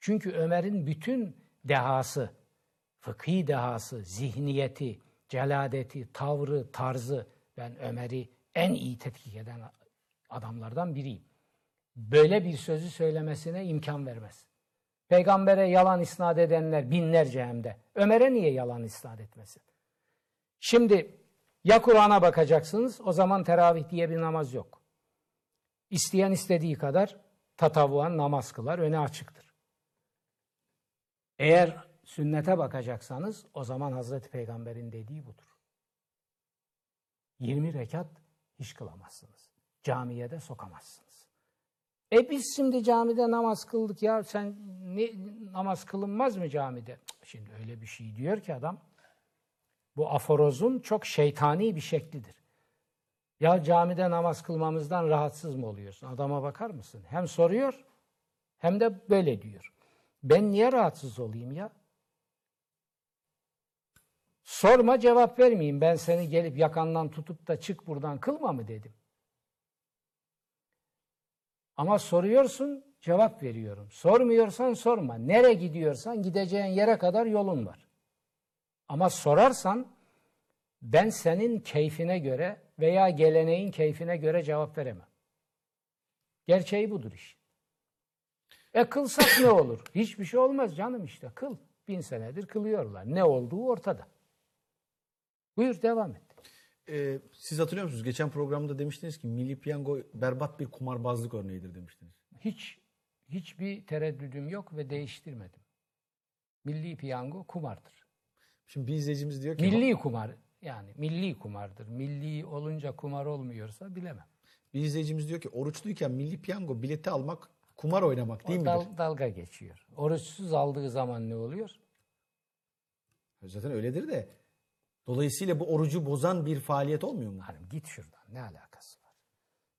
Çünkü Ömer'in bütün dehası, fıkhi dehası, zihniyeti, celadeti, tavrı, tarzı ben Ömer'i en iyi tetkik eden adamlardan biriyim. Böyle bir sözü söylemesine imkan vermez. Peygambere yalan isnat edenler binlerce hem de. Ömer'e niye yalan isnat etmesin? Şimdi ya Kur'an'a bakacaksınız o zaman teravih diye bir namaz yok. İsteyen istediği kadar tatavuan namaz kılar öne açıktır. Eğer sünnete bakacaksanız o zaman Hazreti Peygamber'in dediği budur. 20 rekat hiç kılamazsınız. Camiye de sokamazsınız. E biz şimdi camide namaz kıldık ya sen ne, namaz kılınmaz mı camide? Şimdi öyle bir şey diyor ki adam. Bu aforozun çok şeytani bir şeklidir. Ya camide namaz kılmamızdan rahatsız mı oluyorsun? Adama bakar mısın? Hem soruyor hem de böyle diyor. Ben niye rahatsız olayım ya? Sorma cevap vermeyeyim. Ben seni gelip yakandan tutup da çık buradan kılma mı dedim. Ama soruyorsun cevap veriyorum. Sormuyorsan sorma. Nereye gidiyorsan gideceğin yere kadar yolun var. Ama sorarsan ben senin keyfine göre veya geleneğin keyfine göre cevap veremem. Gerçeği budur iş. E kılsak ne olur? Hiçbir şey olmaz canım işte kıl. Bin senedir kılıyorlar. Ne olduğu ortada. Buyur devam et. Ee, siz hatırlıyor musunuz? Geçen programda demiştiniz ki Milli Piyango berbat bir kumarbazlık örneğidir demiştiniz. Hiç hiçbir tereddüdüm yok ve değiştirmedim. Milli piyango kumardır. Şimdi bir izleyicimiz diyor ki Milli kumar yani milli kumardır. Milli olunca kumar olmuyorsa bilemem. bir izleyicimiz diyor ki oruçluyken Milli Piyango bileti almak kumar oynamak değil midir? dal- dalga geçiyor. Oruçsuz aldığı zaman ne oluyor? Zaten öyledir de. Dolayısıyla bu orucu bozan bir faaliyet olmuyor mu? Hanım git şuradan ne alakası var?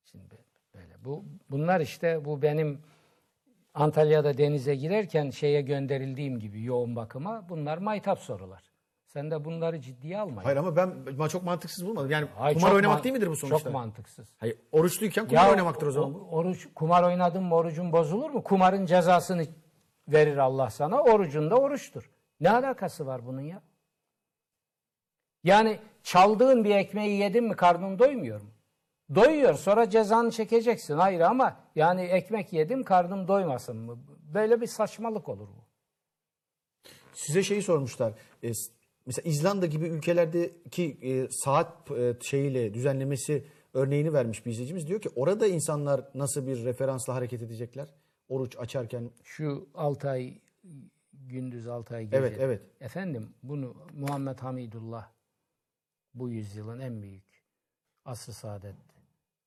Şimdi böyle bu bunlar işte bu benim Antalya'da denize girerken şeye gönderildiğim gibi yoğun bakıma bunlar maytap sorular. Sen de bunları ciddiye alma. Hayır ama ben çok mantıksız bulmadım. Yani Hayır, kumar çok oynamak man- değil midir bu sonuçta? Çok mantıksız. Hayır, oruçluyken kumar oynamaktır o zaman. bu. Oruç, kumar oynadın mı orucun bozulur mu? Kumarın cezasını verir Allah sana. Orucun da oruçtur. Ne alakası var bunun ya? Yani çaldığın bir ekmeği yedin mi karnın doymuyor mu? Doyuyor sonra cezanı çekeceksin. Hayır ama yani ekmek yedim karnım doymasın mı? Böyle bir saçmalık olur bu. Size şeyi sormuşlar. E, s- mesela İzlanda gibi ülkelerdeki e, saat e, şeyiyle düzenlemesi örneğini vermiş bir izleyicimiz. Diyor ki orada insanlar nasıl bir referansla hareket edecekler? Oruç açarken. Şu 6 ay gündüz 6 ay gece. Evet, evet. Efendim bunu Muhammed Hamidullah bu yüzyılın en büyük asr saadet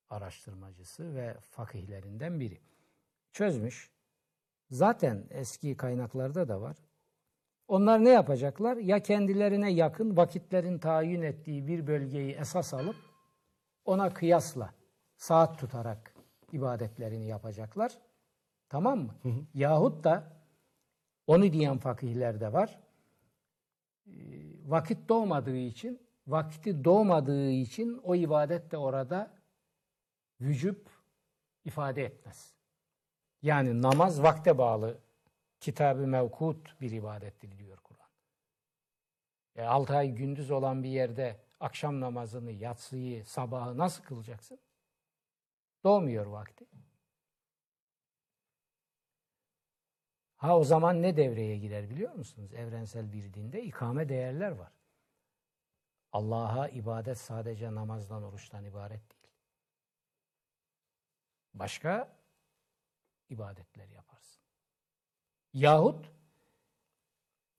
araştırmacısı ve fakihlerinden biri. Çözmüş. Zaten eski kaynaklarda da var. Onlar ne yapacaklar? Ya kendilerine yakın vakitlerin tayin ettiği bir bölgeyi esas alıp ona kıyasla saat tutarak ibadetlerini yapacaklar. Tamam mı? Yahut da onu diyen fakihler de var. Ee, Vakit doğmadığı için, vakti doğmadığı için o ibadet de orada vücub ifade etmez. Yani namaz vakte bağlı kitabı mevkut bir ibadettir diyor Kur'an. E, 6 ay gündüz olan bir yerde akşam namazını, yatsıyı, sabahı nasıl kılacaksın? Doğmuyor vakti. Ha o zaman ne devreye girer biliyor musunuz? Evrensel bir dinde ikame değerler var. Allah'a ibadet sadece namazdan, oruçtan ibaret değil. Başka ibadetler yaparsın. Yahut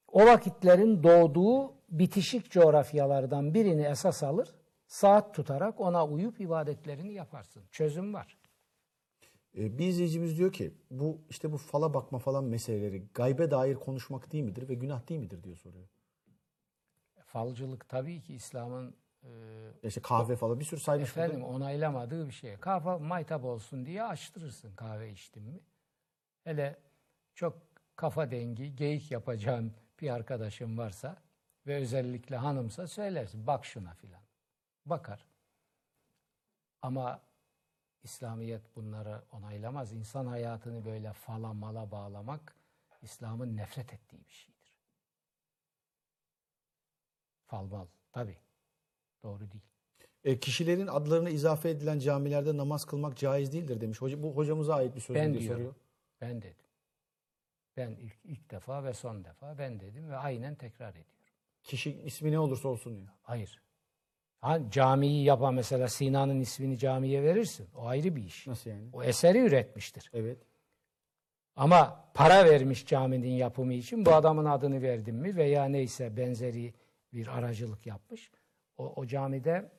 o vakitlerin doğduğu bitişik coğrafyalardan birini esas alır, saat tutarak ona uyup ibadetlerini yaparsın. Çözüm var. Ee, bir izleyicimiz diyor ki bu işte bu fala bakma falan meseleleri gaybe dair konuşmak değil midir ve günah değil midir diyor soruyor. Falcılık tabii ki İslam'ın e, İşte kahve falan bir sürü saymış. burada. efendim onaylamadığı bir şey. Kahve maytap olsun diye açtırırsın kahve içtin mi. Hele çok kafa dengi, geyik yapacağın bir arkadaşın varsa ve özellikle hanımsa söylersin. Bak şuna filan. Bakar. Ama İslamiyet bunları onaylamaz. İnsan hayatını böyle fala mala bağlamak İslam'ın nefret ettiği bir şeydir. Falmal tabii. Doğru değil. E, kişilerin adlarına izafe edilen camilerde namaz kılmak caiz değildir demiş. Hoca, bu hocamıza ait bir söz Ben diye diyorum. soruyor. Ben dedim. Ben ilk, ilk defa ve son defa ben dedim ve aynen tekrar ediyorum. Kişi ismi ne olursa olsun diyor. Hayır. Ha, camiyi yapan mesela Sina'nın ismini camiye verirsin. O ayrı bir iş. Nasıl yani? O eseri üretmiştir. Evet. Ama para vermiş caminin yapımı için bu adamın adını verdim mi veya neyse benzeri bir aracılık yapmış. O, o camide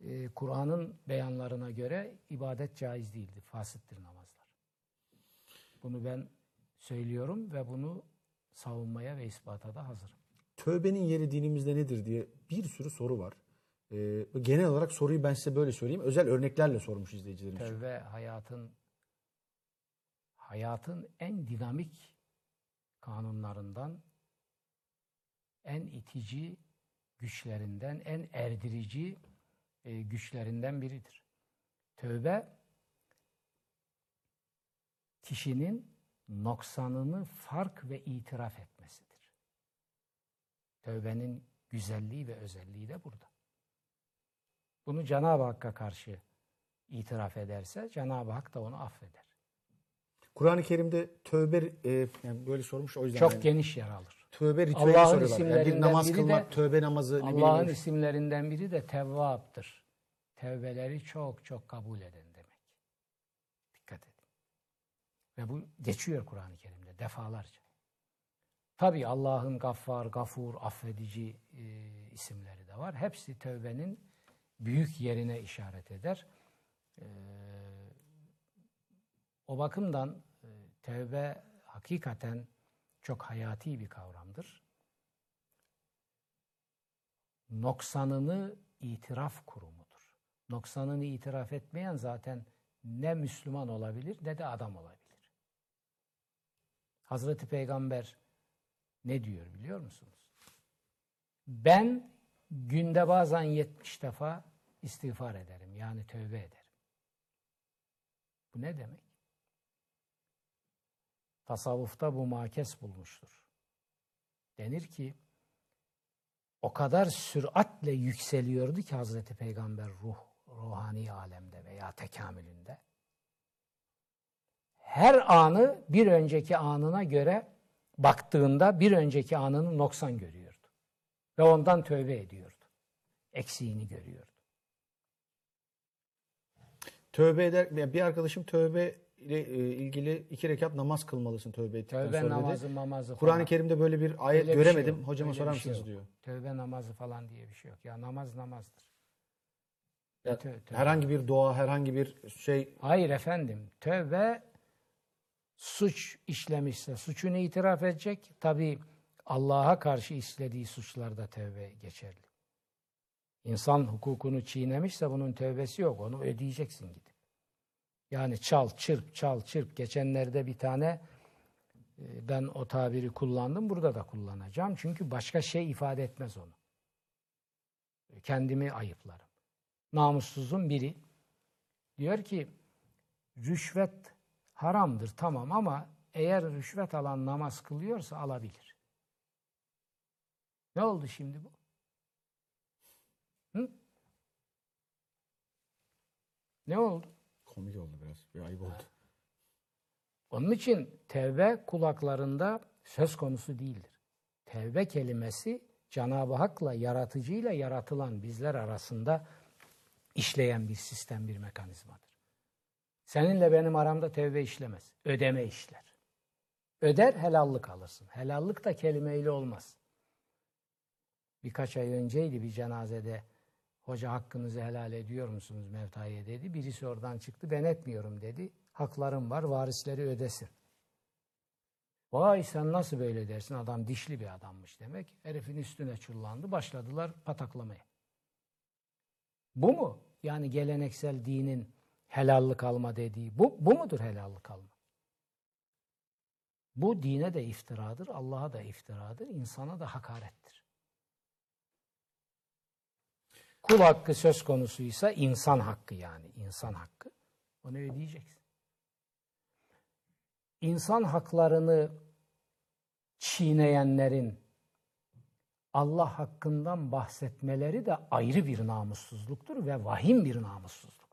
e, Kur'an'ın beyanlarına göre ibadet caiz değildir. Fasittir namazlar. Bunu ben söylüyorum ve bunu savunmaya ve ispata da hazırım. Tövbenin yeri dinimizde nedir diye bir sürü soru var. Ee, genel olarak soruyu ben size böyle söyleyeyim. Özel örneklerle sormuş izleyicilerimiz. Tövbe hayatın hayatın en dinamik kanunlarından, en itici güçlerinden, en erdirici e, güçlerinden biridir. Tövbe kişinin noksanını fark ve itiraf etmesidir. Tövbenin güzelliği ve özelliği de burada. Bunu Cenab-ı Hakk'a karşı itiraf ederse Cenab-ı Hak da onu affeder. Kur'an-ı Kerim'de tövbe e, yani böyle sormuş o yüzden. Çok yani. geniş yer alır. Tövbe ritüeli Allah'ın soruyorlar. Yani bir namaz biri kılmak, de- tövbe namazı Allah'ın isimlerinden biri de Tevvap'tır. Tevbeleri çok çok kabul eden demek. Dikkat edin. Ve bu geçiyor Kur'an-ı Kerim'de defalarca. Tabi Allah'ın Gaffar, Gafur, affedici e, isimleri de var. Hepsi tövbenin büyük yerine işaret eder. E, o bakımdan e, tevbe hakikaten çok hayati bir kavramdır. Noksanını itiraf kurumudur. Noksanını itiraf etmeyen zaten ne Müslüman olabilir ne de adam olabilir. Hazreti Peygamber ne diyor biliyor musunuz? Ben günde bazen 70 defa istiğfar ederim. Yani tövbe ederim. Bu ne demek? Tasavvufta bu makes bulmuştur. Denir ki o kadar süratle yükseliyordu ki Hazreti Peygamber ruh, ruhani alemde veya tekamülünde. Her anı bir önceki anına göre baktığında bir önceki anını noksan görüyordu. Ve ondan tövbe ediyordu. Eksiğini görüyordu. Tövbe eder bir arkadaşım tövbe ile e, ilgili iki rekat namaz kılmalısın tövbe ettikten Tövbe sonra namazı dedi. Kur'an-ı. Kerim'de böyle bir ayet Öyle bir şey göremedim. Hocama Öyle sorar şey mısınız yok. diyor. Tövbe namazı falan diye bir şey yok. Ya namaz namazdır. Ya, Tö- tövbe. herhangi bir dua, herhangi bir şey Hayır efendim. Tövbe suç işlemişse suçunu itiraf edecek. Tabi Allah'a karşı işlediği suçlarda tövbe geçerli. İnsan hukukunu çiğnemişse bunun tövbesi yok. Onu ödeyeceksin gidip. Yani çal, çırp, çal, çırp. Geçenlerde bir tane e, ben o tabiri kullandım. Burada da kullanacağım. Çünkü başka şey ifade etmez onu. Kendimi ayıplarım. Namussuzun biri diyor ki rüşvet haramdır tamam ama eğer rüşvet alan namaz kılıyorsa alabilir. Ne oldu şimdi bu? Hı? Ne oldu? komik oldu biraz. Bir ayıp oldu. Onun için tevbe kulaklarında söz konusu değildir. Tevbe kelimesi Cenab-ı Hak'la yaratıcıyla yaratılan bizler arasında işleyen bir sistem, bir mekanizmadır. Seninle benim aramda tevbe işlemez. Ödeme işler. Öder helallık alırsın. Helallık da kelimeyle olmaz. Birkaç ay önceydi bir cenazede hoca hakkınızı helal ediyor musunuz Mevta'ya dedi. Birisi oradan çıktı ben etmiyorum dedi. Haklarım var varisleri ödesin. Vay sen nasıl böyle dersin adam dişli bir adammış demek. Herifin üstüne çullandı başladılar pataklamaya. Bu mu? Yani geleneksel dinin helallik alma dediği bu, bu mudur helallik alma? Bu dine de iftiradır, Allah'a da iftiradır, insana da hakarettir. Kul hakkı söz konusuysa insan hakkı yani insan hakkı. Onu ödeyeceksin. İnsan haklarını çiğneyenlerin Allah hakkından bahsetmeleri de ayrı bir namussuzluktur ve vahim bir namussuzluktur.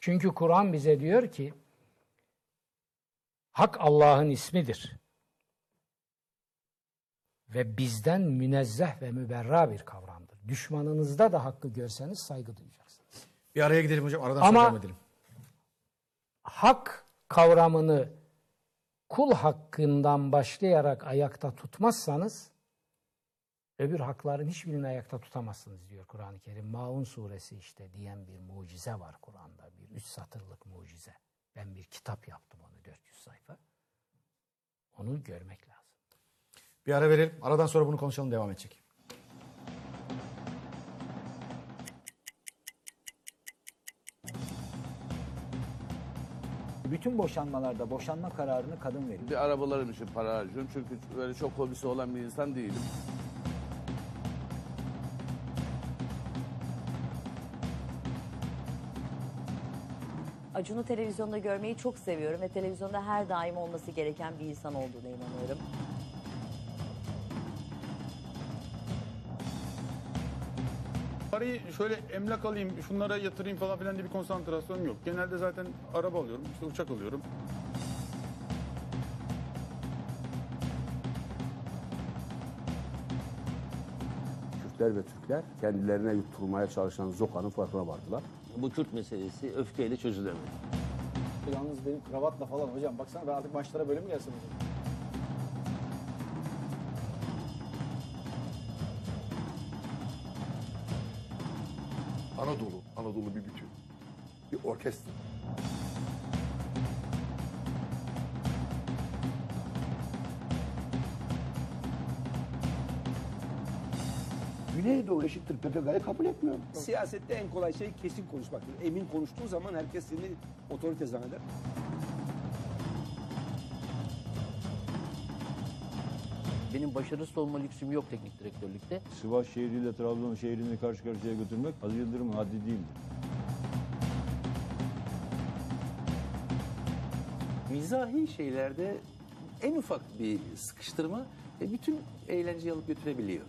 Çünkü Kur'an bize diyor ki hak Allah'ın ismidir. Ve bizden münezzeh ve müberra bir kavramdır. Düşmanınızda da hakkı görseniz saygı duyacaksınız. Bir araya gidelim hocam. Aradan Ama- sonra edelim. hak kavramını kul hakkından başlayarak ayakta tutmazsanız öbür hakların hiçbirini ayakta tutamazsınız diyor Kur'an-ı Kerim. Maun suresi işte diyen bir mucize var Kur'an'da. Bir üç satırlık mucize. Ben bir kitap yaptım onu 400 sayfa. Onu görmek lazım. Bir ara verelim. Aradan sonra bunu konuşalım devam edecek. Bütün boşanmalarda boşanma kararını kadın veriyor. Bir arabalarım için para harcıyorum çünkü böyle çok hobisi olan bir insan değilim. Acun'u televizyonda görmeyi çok seviyorum ve televizyonda her daim olması gereken bir insan olduğuna inanıyorum. Parayı şöyle emlak alayım, şunlara yatırayım falan filan diye bir konsantrasyonum yok. Genelde zaten araba alıyorum, işte uçak alıyorum. Kürtler ve Türkler kendilerine yutturmaya çalışan Zoka'nın farkına vardılar. Bu Kürt meselesi öfkeyle çözülemedi. Yalnız benim kravatla falan hocam. Baksana ben artık maçlara böyle mi gelsem hocam? Anadolu, Anadolu bir bütün. Bir orkestra. Güneydoğu eşittir PKK'yı kabul etmiyorum. Siyasette en kolay şey kesin konuşmaktır. Emin konuştuğu zaman herkes seni otorite zanneder. Benim başarısız olma lüksüm yok teknik direktörlükte. Sivas şehriyle Trabzon şehrini karşı karşıya götürmek Aziz Yıldırım'ın haddi değildir. Mizahi şeylerde en ufak bir sıkıştırma ve bütün eğlenceyi alıp götürebiliyor.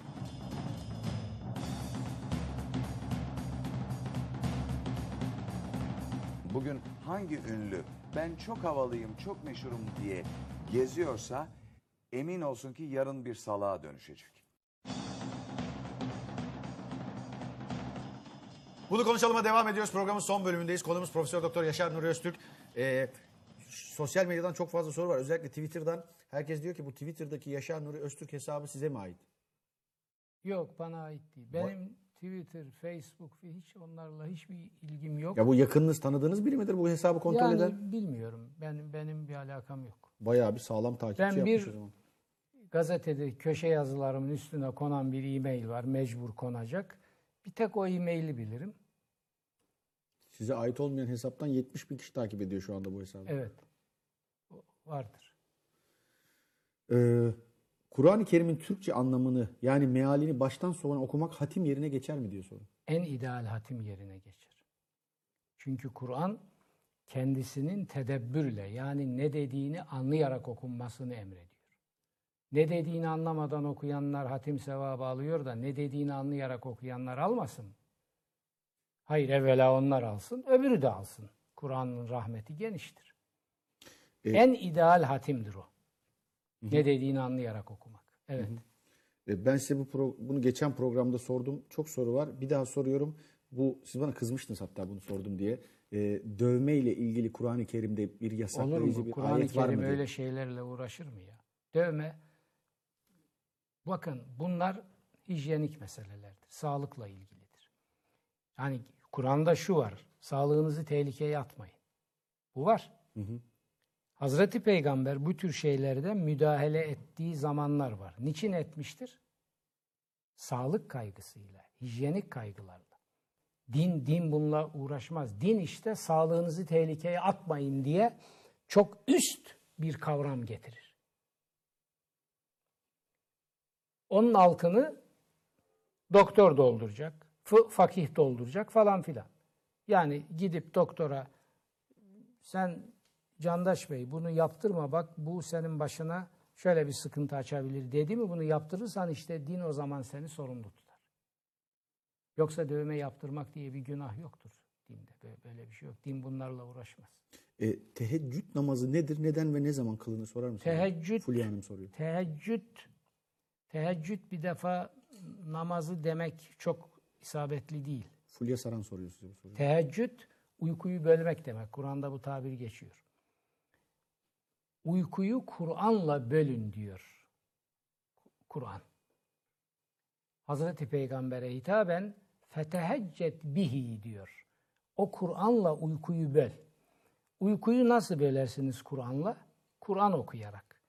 Bugün hangi ünlü ben çok havalıyım, çok meşhurum diye geziyorsa emin olsun ki yarın bir salağa dönüşecek. Bunu konuşalıma devam ediyoruz. Programın son bölümündeyiz. Konumuz Profesör Doktor Yaşar Nuri Öztürk. Ee, sosyal medyadan çok fazla soru var. Özellikle Twitter'dan. Herkes diyor ki bu Twitter'daki Yaşar Nuri Öztürk hesabı size mi ait? Yok bana ait değil. Benim Twitter, Facebook hiç onlarla hiçbir ilgim yok. Ya bu yakınınız, tanıdığınız biri midir bu hesabı kontrol yani eden? bilmiyorum. Benim benim bir alakam yok. Bayağı bir sağlam takipçi Ben yapmış bir o zaman. gazetede köşe yazılarımın üstüne konan bir e-mail var. Mecbur konacak. Bir tek o e-maili bilirim. Size ait olmayan hesaptan 70 bin kişi takip ediyor şu anda bu hesabı. Evet. Vardır. Ee, Kur'an-ı Kerim'in Türkçe anlamını yani mealini baştan sona okumak hatim yerine geçer mi diyor soru. En ideal hatim yerine geçer. Çünkü Kur'an kendisinin tedebbürle yani ne dediğini anlayarak okunmasını emrediyor. Ne dediğini anlamadan okuyanlar hatim sevabı alıyor da ne dediğini anlayarak okuyanlar almasın. Hayır evvela onlar alsın, öbürü de alsın. Kur'an'ın rahmeti geniştir. E, en ideal hatimdir o. Hı hı. Ne dediğini anlayarak okumak. Evet. E, Ben size bu pro- bunu geçen programda sordum. Çok soru var. Bir daha soruyorum. Bu siz bana kızmıştınız hatta bunu sordum diye. E, dövme ile ilgili Kur'an-ı Kerim'de bir yasaklayıcı bir Kur'an-ı ayet var mı? Kerim öyle şeylerle uğraşır mı ya? Dövme. Bakın bunlar hijyenik meselelerdir. Sağlıkla ilgilidir. Yani Kur'an'da şu var. Sağlığınızı tehlikeye atmayın. Bu var. Hı hı. Hazreti Peygamber bu tür şeylerde müdahale ettiği zamanlar var. Niçin etmiştir? Sağlık kaygısıyla, hijyenik kaygılarla. Din din bununla uğraşmaz. Din işte sağlığınızı tehlikeye atmayın diye çok üst bir kavram getirir. Onun altını doktor dolduracak, fakih dolduracak falan filan. Yani gidip doktora sen Candaş Bey bunu yaptırma bak bu senin başına şöyle bir sıkıntı açabilir dedi mi bunu yaptırırsan işte din o zaman seni sorumlu tutar. Yoksa dövme yaptırmak diye bir günah yoktur dinde. Böyle, bir şey yok. Din bunlarla uğraşmaz. E, teheccüd namazı nedir? Neden ve ne zaman kılınır sorar mısınız? Teheccüd, Fulya Hanım soruyor. teheccüd, teheccüd bir defa namazı demek çok isabetli değil. Fulya Saran soruyor size bu soruyu. Teheccüd uykuyu bölmek demek. Kur'an'da bu tabir geçiyor. Uykuyu Kur'an'la bölün diyor. Kur'an. Hazreti Peygamber'e hitaben feteheccet bihi diyor. O Kur'an'la uykuyu böl. Uykuyu nasıl bölersiniz Kur'an'la? Kur'an okuyarak.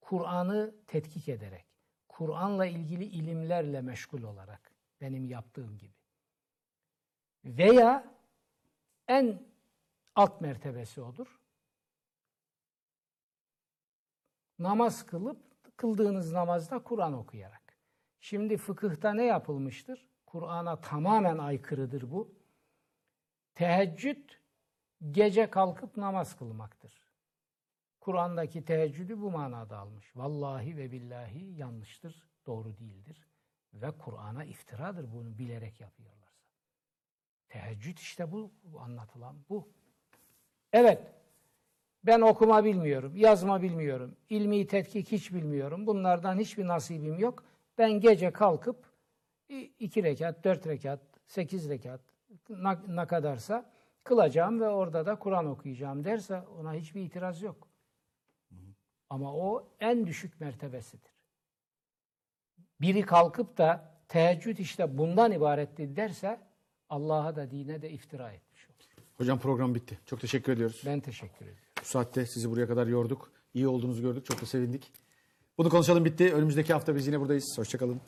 Kur'an'ı tetkik ederek. Kur'an'la ilgili ilimlerle meşgul olarak. Benim yaptığım gibi. Veya en alt mertebesi odur. Namaz kılıp kıldığınız namazda Kur'an okuyarak. Şimdi fıkıhta ne yapılmıştır? Kur'an'a tamamen aykırıdır bu. Teheccüd gece kalkıp namaz kılmaktır. Kur'an'daki teheccüdü bu manada almış. Vallahi ve billahi yanlıştır, doğru değildir. Ve Kur'an'a iftiradır bunu bilerek yapıyorlarsa. Teheccüd işte bu, bu anlatılan bu. Evet, ben okuma bilmiyorum, yazma bilmiyorum, ilmi tetkik hiç bilmiyorum. Bunlardan hiçbir nasibim yok. Ben gece kalkıp iki rekat, dört rekat, sekiz rekat ne, ne kadarsa kılacağım ve orada da Kur'an okuyacağım derse ona hiçbir itiraz yok. Ama o en düşük mertebesidir. Biri kalkıp da teheccüd işte bundan ibarettir derse Allah'a da dine de iftira etmiş olur. Hocam program bitti. Çok teşekkür ediyoruz. Ben teşekkür ederim. Bu saatte sizi buraya kadar yorduk. İyi olduğunuzu gördük. Çok da sevindik. Bunu konuşalım bitti. Önümüzdeki hafta biz yine buradayız. Hoşçakalın.